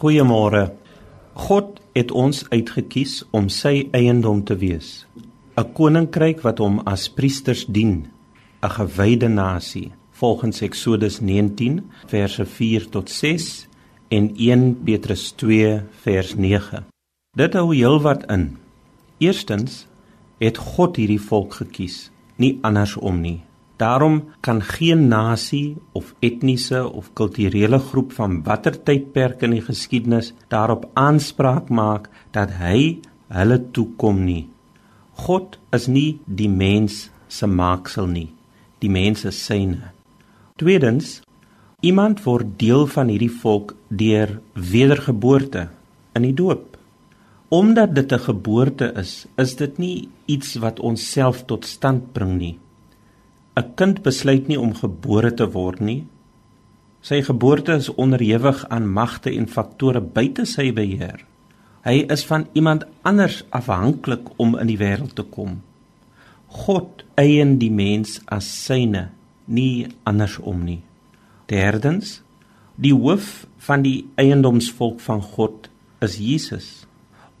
Goeiemôre. God het ons uitgekies om sy eiendom te wees. 'n Koninkryk wat hom as priesters dien, 'n gewyde nasie, volgens Eksodus 19 verse 4 tot 6 en 1 Petrus 2 vers 9. Dit hou heelwat in. Eerstens het God hierdie volk gekies, nie andersom nie. Daarom kan geen nasie of etniese of kulturele groep van watter tydperk in die geskiedenis daarop aanspraak maak dat hy hulle toekom nie. God is nie die mens se maaksel nie. Die mens is syne. Tweedens, iemand word deel van hierdie volk deur wedergeboorte in die doop. Omdat dit 'n geboorte is, is dit nie iets wat ons self tot stand bring nie. 'n kind besluit nie om gebore te word nie. Sy geboorte is onderhewig aan magte en faktore buite sy beheer. Hy is van iemand anders afhanklik om in die wêreld te kom. God eien die mens as syne, nie andersom nie. Derdens, die hoof van die eiendomsvolk van God is Jesus.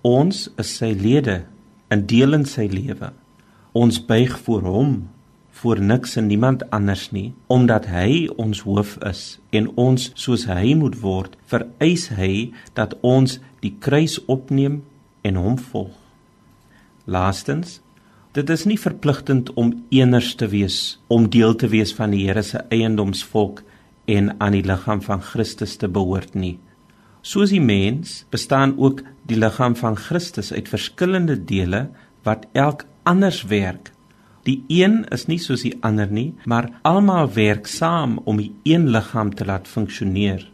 Ons is sy lede, 'n deel in sy lewe. Ons buig voor hom voor niks en niemand anders nie omdat hy ons hoof is en ons soos hy moet word vereis hy dat ons die kruis opneem en hom volg. Laastens dit is nie verpligtend om eners te wees om deel te wees van die Here se eiendomsvolk en aan die liggaam van Christus te behoort nie. Soos die mens bestaan ook die liggaam van Christus uit verskillende dele wat elk anders werk Die een is nie soos die ander nie, maar almal werk saam om die een liggaam te laat funksioneer.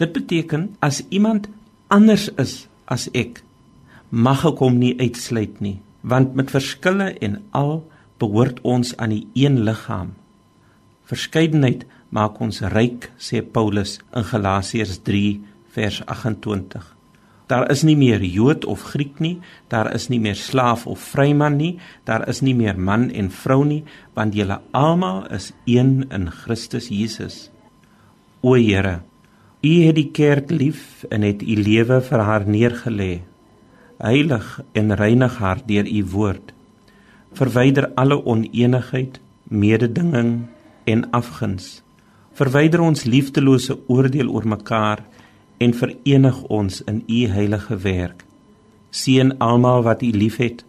Dit beteken as iemand anders is as ek, mag ek hom nie uitsluit nie, want met verskille en al behoort ons aan die een liggaam. Verskeidenheid maak ons ryk, sê Paulus in Galasiërs 3 vers 28. Daar is nie meer Jood of Griek nie, daar is nie meer slaaf of vryman nie, daar is nie meer man en vrou nie, want julle almal is een in Christus Jesus. O Here, U het die kerk lief en het U lewe vir haar neergelê. Heilig en reinig haar deur U woord. Verwyder alle oneenigheid, mededinging en afguns. Verwyder ons liefdelose oordeel oor mekaar en verenig ons in u heilige werk. Seën almal wat u liefhet,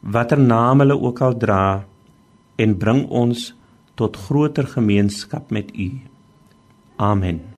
watter naam hulle ook al dra, en bring ons tot groter gemeenskap met u. Amen.